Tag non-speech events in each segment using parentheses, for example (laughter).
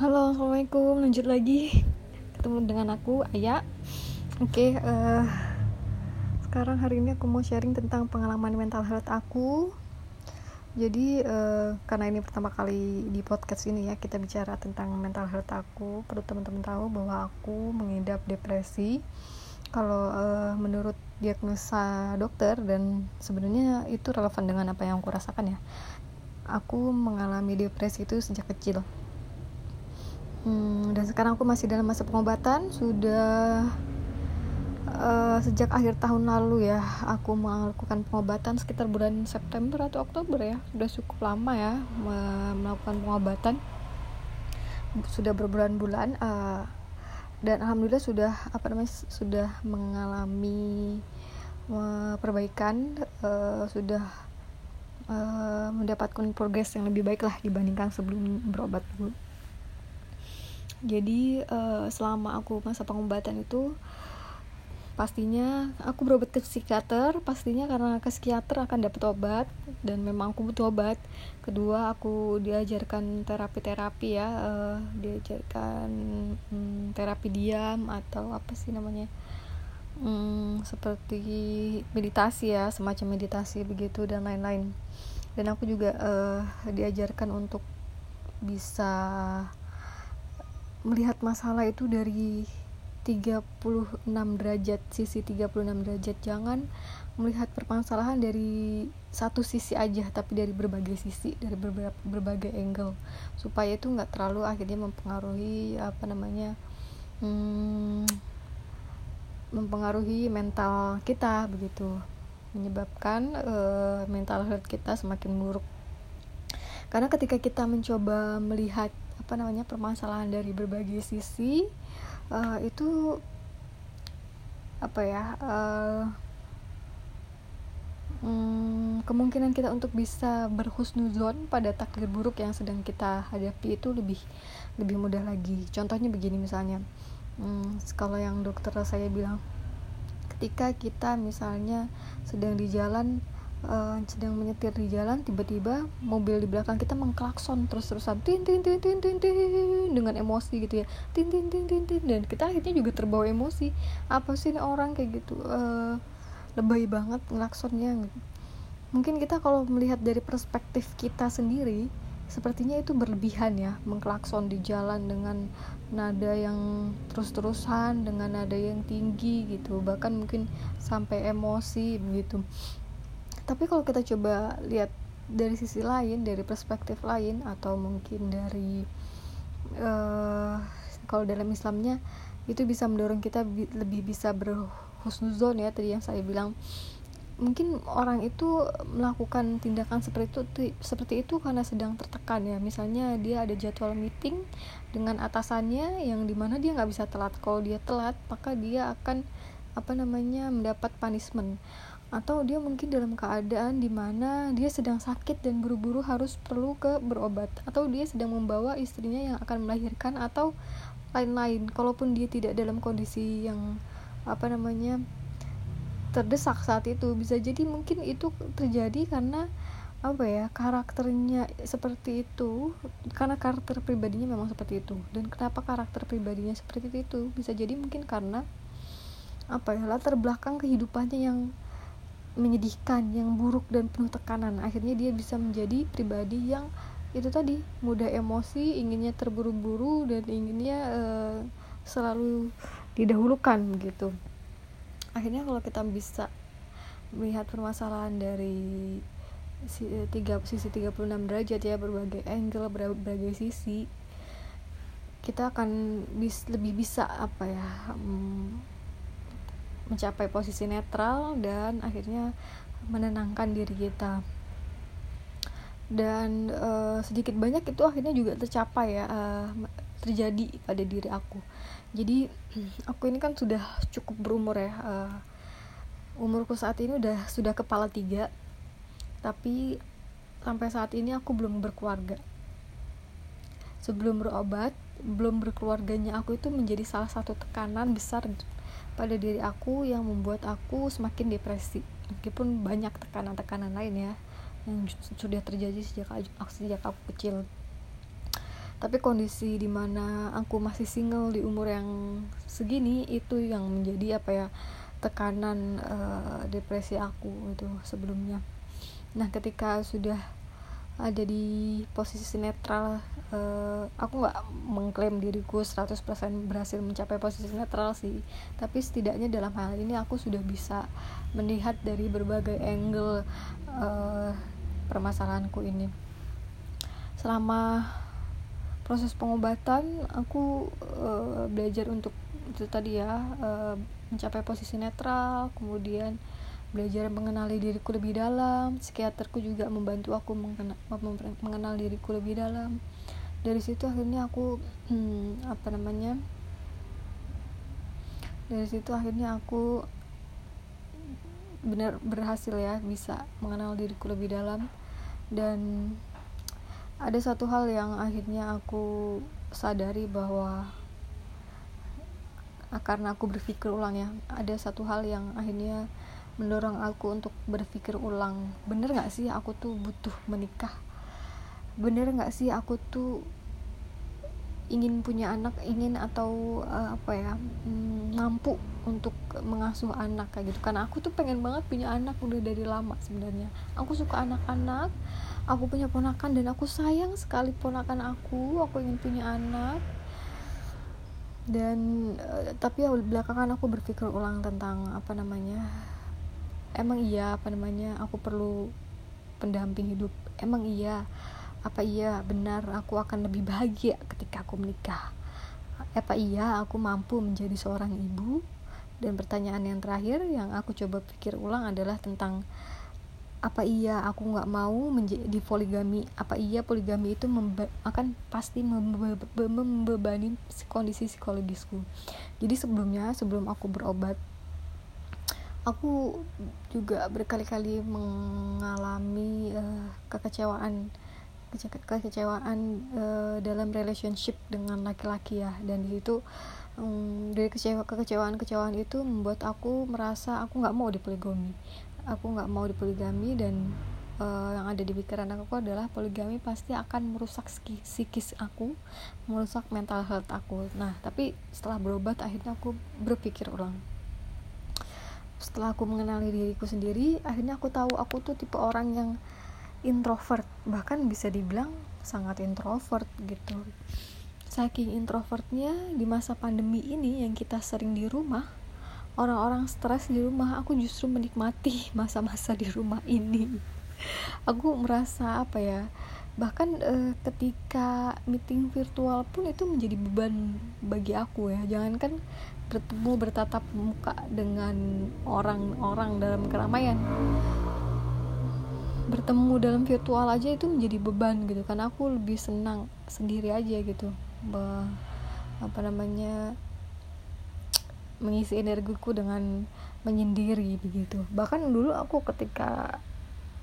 Halo, assalamualaikum. Lanjut lagi ketemu dengan aku Aya. Oke, uh, sekarang hari ini aku mau sharing tentang pengalaman mental health aku. Jadi uh, karena ini pertama kali di podcast ini ya kita bicara tentang mental health aku. Perlu teman-teman tahu bahwa aku mengidap depresi. Kalau uh, menurut diagnosa dokter dan sebenarnya itu relevan dengan apa yang aku rasakan ya. Aku mengalami depresi itu sejak kecil hmm, dan sekarang aku masih dalam masa pengobatan. Sudah uh, sejak akhir tahun lalu ya aku melakukan pengobatan sekitar bulan September atau Oktober ya. Sudah cukup lama ya melakukan pengobatan. Sudah berbulan-bulan uh, dan alhamdulillah sudah apa namanya sudah mengalami uh, perbaikan uh, sudah uh, mendapatkan progres yang lebih baik lah dibandingkan sebelum berobat dulu jadi uh, selama aku masa pengobatan itu pastinya aku berobat ke psikiater pastinya karena ke psikiater akan dapat obat dan memang aku butuh obat. Kedua aku diajarkan terapi-terapi ya uh, diajarkan um, terapi diam atau apa sih namanya um, seperti meditasi ya semacam meditasi begitu dan lain-lain. Dan aku juga uh, diajarkan untuk bisa melihat masalah itu dari 36 derajat sisi 36 derajat. Jangan melihat permasalahan dari satu sisi aja tapi dari berbagai sisi dari berbagai, berbagai angle. Supaya itu nggak terlalu akhirnya mempengaruhi apa namanya hmm, mempengaruhi mental kita begitu. Menyebabkan uh, mental health kita semakin buruk. Karena ketika kita mencoba melihat apa namanya permasalahan dari berbagai sisi uh, itu apa ya uh, hmm, kemungkinan kita untuk bisa berhusnuzon pada takdir buruk yang sedang kita hadapi itu lebih lebih mudah lagi. Contohnya begini misalnya hmm, kalau yang dokter saya bilang ketika kita misalnya sedang di jalan uh, sedang menyetir di jalan tiba-tiba mobil di belakang kita mengklakson terus-terusan. Tin tin tin tin tin dengan emosi gitu ya. Tin tin tin tin tin. Dan kita akhirnya juga terbawa emosi. Apa sih ini orang kayak gitu? Uh, lebay banget klaksonnya gitu. mungkin kita kalau melihat dari perspektif kita sendiri sepertinya itu berlebihan ya mengklakson di jalan dengan nada yang terus-terusan dengan nada yang tinggi gitu. Bahkan mungkin sampai emosi begitu tapi kalau kita coba lihat dari sisi lain dari perspektif lain atau mungkin dari uh, kalau dalam Islamnya itu bisa mendorong kita bi lebih bisa berhusnuzon ya tadi yang saya bilang. Mungkin orang itu melakukan tindakan seperti itu seperti itu karena sedang tertekan ya. Misalnya dia ada jadwal meeting dengan atasannya yang di mana dia nggak bisa telat. Kalau dia telat maka dia akan apa namanya mendapat punishment atau dia mungkin dalam keadaan di mana dia sedang sakit dan buru-buru harus perlu ke berobat. Atau dia sedang membawa istrinya yang akan melahirkan atau lain-lain. Kalaupun dia tidak dalam kondisi yang apa namanya terdesak saat itu bisa jadi mungkin itu terjadi karena apa ya karakternya seperti itu. Karena karakter pribadinya memang seperti itu. Dan kenapa karakter pribadinya seperti itu? Bisa jadi mungkin karena apa ya latar belakang kehidupannya yang menyedihkan yang buruk dan penuh tekanan. Akhirnya dia bisa menjadi pribadi yang itu tadi mudah emosi inginnya terburu-buru dan inginnya uh, selalu didahulukan gitu. Akhirnya kalau kita bisa melihat permasalahan dari tiga sisi 36 derajat ya berbagai angle berbagai sisi kita akan bis, lebih bisa apa ya um, mencapai posisi netral dan akhirnya menenangkan diri kita. Dan uh, sedikit banyak itu akhirnya juga tercapai ya uh, terjadi pada diri aku. Jadi (clears throat) aku ini kan sudah cukup berumur ya uh, umurku saat ini udah sudah kepala tiga. Tapi sampai saat ini aku belum berkeluarga. Sebelum berobat belum berkeluarganya aku itu menjadi salah satu tekanan besar pada diri aku yang membuat aku semakin depresi. Meskipun banyak tekanan-tekanan lain ya yang sudah terjadi sejak aku sejak aku kecil. Tapi kondisi di mana aku masih single di umur yang segini itu yang menjadi apa ya tekanan uh, depresi aku itu sebelumnya. Nah ketika sudah ada di posisi netral uh, aku nggak mengklaim diriku 100% berhasil mencapai posisi netral sih. Tapi setidaknya dalam hal ini aku sudah bisa melihat dari berbagai angle uh, permasalahanku ini. Selama proses pengobatan aku uh, belajar untuk itu tadi ya uh, mencapai posisi netral kemudian belajar mengenali diriku lebih dalam psikiaterku juga membantu aku mengenal, mengenal diriku lebih dalam dari situ akhirnya aku hmm, apa namanya dari situ akhirnya aku benar berhasil ya bisa mengenal diriku lebih dalam. Dan ada satu hal yang akhirnya aku sadari bahwa karena aku berpikir ulang ya ada satu hal yang akhirnya mendorong aku untuk berpikir ulang. Bener gak sih aku tuh butuh menikah bener gak sih aku tuh ingin punya anak ingin atau uh, apa ya mm, mampu untuk mengasuh anak kayak gitu? Karena aku tuh pengen banget punya anak udah dari lama sebenarnya. Aku suka anak-anak aku punya ponakan dan aku sayang sekali ponakan aku aku ingin punya anak. Dan uh, tapi ya belakangan aku berpikir ulang tentang apa namanya emang iya apa namanya aku perlu pendamping hidup. Emang iya apa iya benar aku akan lebih bahagia ketika aku menikah. Apa iya aku mampu menjadi seorang ibu? Dan pertanyaan yang terakhir yang aku coba pikir ulang adalah tentang apa iya aku nggak mau menjadi poligami? Apa iya poligami itu akan pasti membe membebani kondisi psikologisku. Jadi sebelumnya sebelum aku berobat aku juga berkali-kali mengalami uh, kekecewaan kekecewaan uh, dalam relationship dengan laki-laki ya. Dan di situ um, dari kecewa kekecewaan kecewaan itu membuat aku merasa aku nggak mau dipoligami. Aku nggak mau dipoligami dan uh, yang ada di pikiran aku adalah poligami pasti akan merusak psikis aku merusak mental health aku. Nah tapi setelah berobat akhirnya aku berpikir ulang. Setelah aku mengenali diriku sendiri akhirnya aku tahu aku tuh tipe orang yang introvert bahkan bisa dibilang sangat introvert gitu. Saking introvertnya di masa pandemi ini yang kita sering di rumah orang-orang stres di rumah aku justru menikmati (laughs) masa-masa di rumah ini. Aku merasa apa ya bahkan uh, ketika meeting virtual pun itu menjadi beban bagi aku ya. Jangankan bertemu bertatap muka dengan orang-orang dalam keramaian bertemu dalam virtual aja itu menjadi beban gitu. Karena aku lebih senang sendiri aja gitu. Bah, apa namanya mengisi energiku dengan menyendiri begitu. Bahkan dulu aku ketika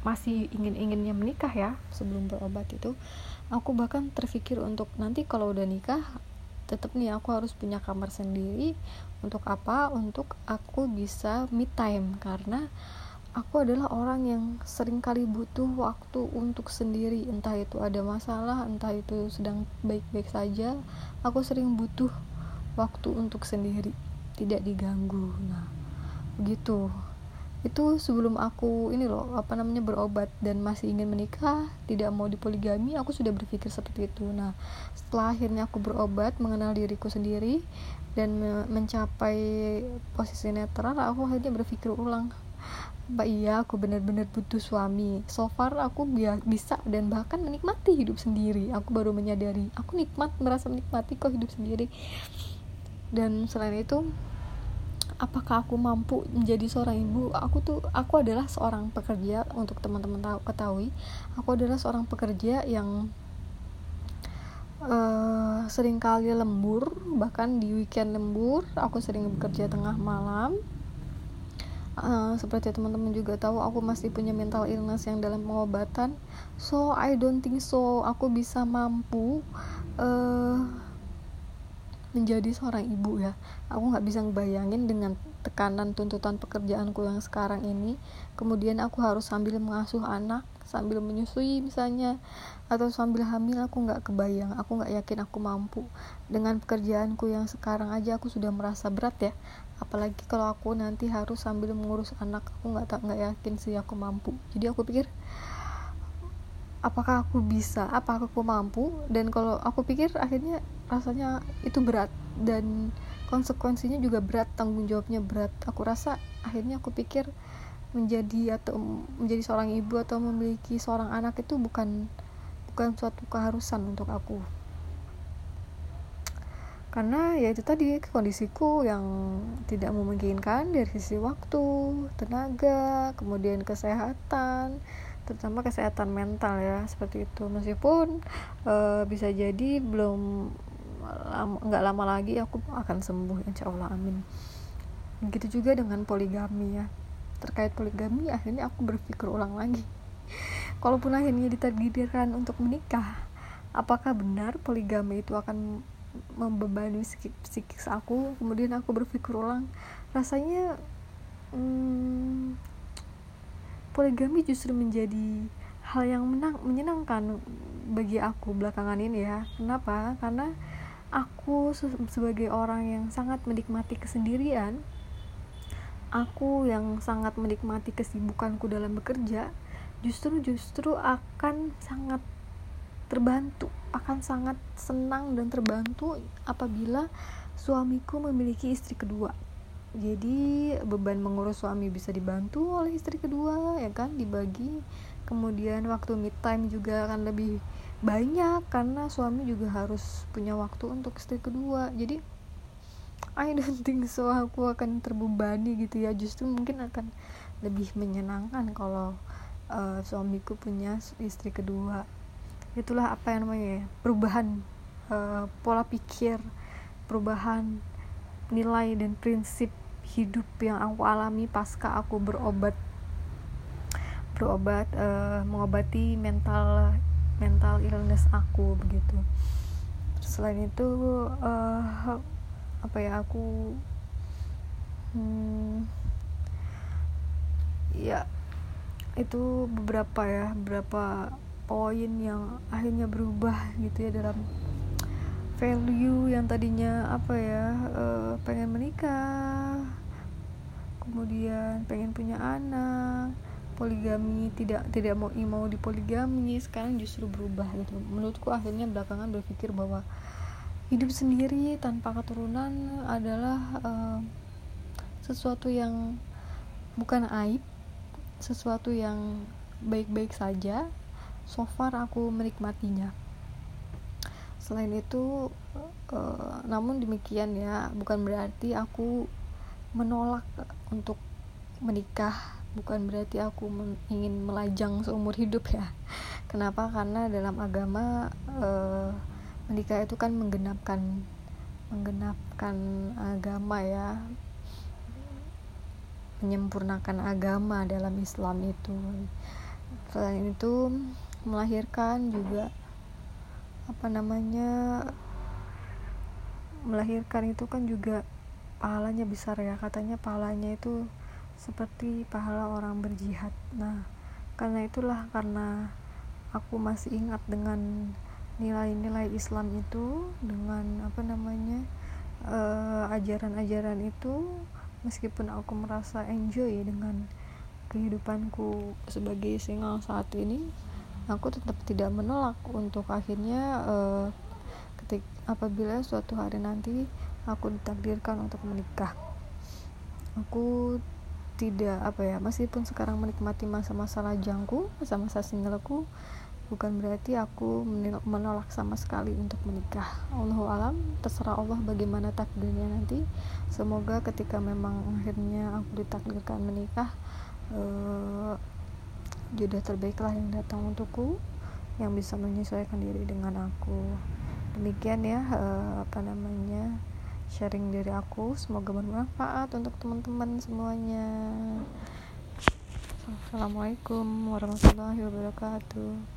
masih ingin-inginnya menikah ya sebelum berobat itu aku bahkan terpikir untuk nanti kalau udah nikah tetap nih aku harus punya kamar sendiri. Untuk apa? Untuk aku bisa me time. Karena aku adalah orang yang sering kali butuh waktu untuk sendiri. Entah itu ada masalah entah itu sedang baik-baik saja aku sering butuh waktu untuk sendiri tidak diganggu. Nah begitu. Itu sebelum aku ini loh apa namanya berobat dan masih ingin menikah tidak mau dipoligami aku sudah berpikir seperti itu. Nah setelah akhirnya aku berobat mengenal diriku sendiri dan me mencapai posisi netral aku akhirnya berpikir ulang Mbak iya aku benar-benar butuh suami. So far aku bisa dan bahkan menikmati hidup sendiri. Aku baru menyadari aku nikmat merasa menikmati kok hidup sendiri. Dan selain itu apakah aku mampu menjadi seorang ibu? Aku tuh aku adalah seorang pekerja untuk teman-teman tahu ketahui. Aku adalah seorang pekerja yang uh, sering kali lembur bahkan di weekend lembur aku sering bekerja tengah malam uh, seperti teman-teman juga tahu aku masih punya mental illness yang dalam pengobatan. So I don't think so aku bisa mampu uh, menjadi seorang ibu ya. Aku nggak bisa ngebayangin dengan tekanan tuntutan pekerjaanku yang sekarang ini. Kemudian aku harus sambil mengasuh anak sambil menyusui misalnya atau sambil hamil aku nggak kebayang aku nggak yakin aku mampu. Dengan pekerjaanku yang sekarang aja aku sudah merasa berat ya apalagi kalau aku nanti harus sambil mengurus anak aku nggak tak nggak yakin sih aku mampu. Jadi aku pikir apakah aku bisa apakah aku mampu? Dan kalau aku pikir akhirnya rasanya itu berat. Dan konsekuensinya juga berat tanggung jawabnya berat. Aku rasa akhirnya aku pikir menjadi atau menjadi seorang ibu atau memiliki seorang anak itu bukan bukan suatu keharusan untuk aku karena ya itu tadi kondisiku yang tidak memungkinkan dari sisi waktu, tenaga, kemudian kesehatan, terutama kesehatan mental ya seperti itu. Meskipun e, bisa jadi belum nggak lama, lagi aku akan sembuh insya Allah amin. Begitu juga dengan poligami ya terkait poligami akhirnya aku berpikir ulang lagi (laughs) kalaupun akhirnya ditakdirkan untuk menikah apakah benar poligami itu akan membebani psikis aku kemudian aku berpikir ulang rasanya hmm, poligami justru menjadi hal yang menang, menyenangkan bagi aku belakangan ini ya. Kenapa? Karena aku sebagai orang yang sangat menikmati kesendirian aku yang sangat menikmati kesibukanku dalam bekerja justru justru akan sangat terbantu akan sangat senang dan terbantu apabila suamiku memiliki istri kedua. Jadi beban mengurus suami bisa dibantu oleh istri kedua ya kan? Dibagi. Kemudian waktu mid time juga akan lebih banyak karena suami juga harus punya waktu untuk istri kedua. Jadi I don't think so aku akan terbebani gitu ya. Justru mungkin akan lebih menyenangkan kalau uh, suamiku punya istri kedua itulah apa yang namanya ya perubahan uh, pola pikir perubahan nilai dan prinsip hidup yang aku alami pasca aku berobat. Berobat uh, mengobati mental mental illness aku begitu. Selain itu uh, apa ya aku hmm, ya itu beberapa ya beberapa poin yang akhirnya berubah gitu ya dalam value yang tadinya apa ya uh, pengen menikah kemudian pengen punya anak poligami tidak tidak mau mau dipoligami sekarang justru berubah gitu. Menurutku akhirnya belakangan berpikir bahwa hidup sendiri tanpa keturunan adalah uh, sesuatu yang bukan aib sesuatu yang baik-baik saja so far aku menikmatinya. Selain itu uh, namun demikian ya bukan berarti aku menolak untuk menikah. Bukan berarti aku ingin melajang seumur hidup ya. Kenapa? Karena dalam agama uh, menikah itu kan menggenapkan menggenapkan agama ya. Menyempurnakan agama dalam Islam itu. Selain itu melahirkan juga apa namanya melahirkan itu kan juga pahalanya besar ya. Katanya pahalanya itu seperti pahala orang berjihad. Nah karena itulah karena aku masih ingat dengan nilai-nilai Islam itu dengan apa namanya uh, ajaran-ajaran itu meskipun aku merasa enjoy dengan kehidupanku sebagai single saat ini aku tetap tidak menolak untuk akhirnya uh, ketik apabila suatu hari nanti aku ditakdirkan untuk menikah. Aku tidak apa ya meskipun sekarang menikmati masa-masa lajangku masa-masa singleku bukan berarti aku menolak sama sekali untuk menikah. Allah alam terserah Allah bagaimana takdirnya nanti. Semoga ketika memang akhirnya aku ditakdirkan menikah uh, jodoh terbaiklah yang datang untukku yang bisa menyesuaikan diri dengan aku. Demikian ya uh, apa namanya sharing dari aku. Semoga bermanfaat untuk teman-teman semuanya. Assalamualaikum warahmatullahi wabarakatuh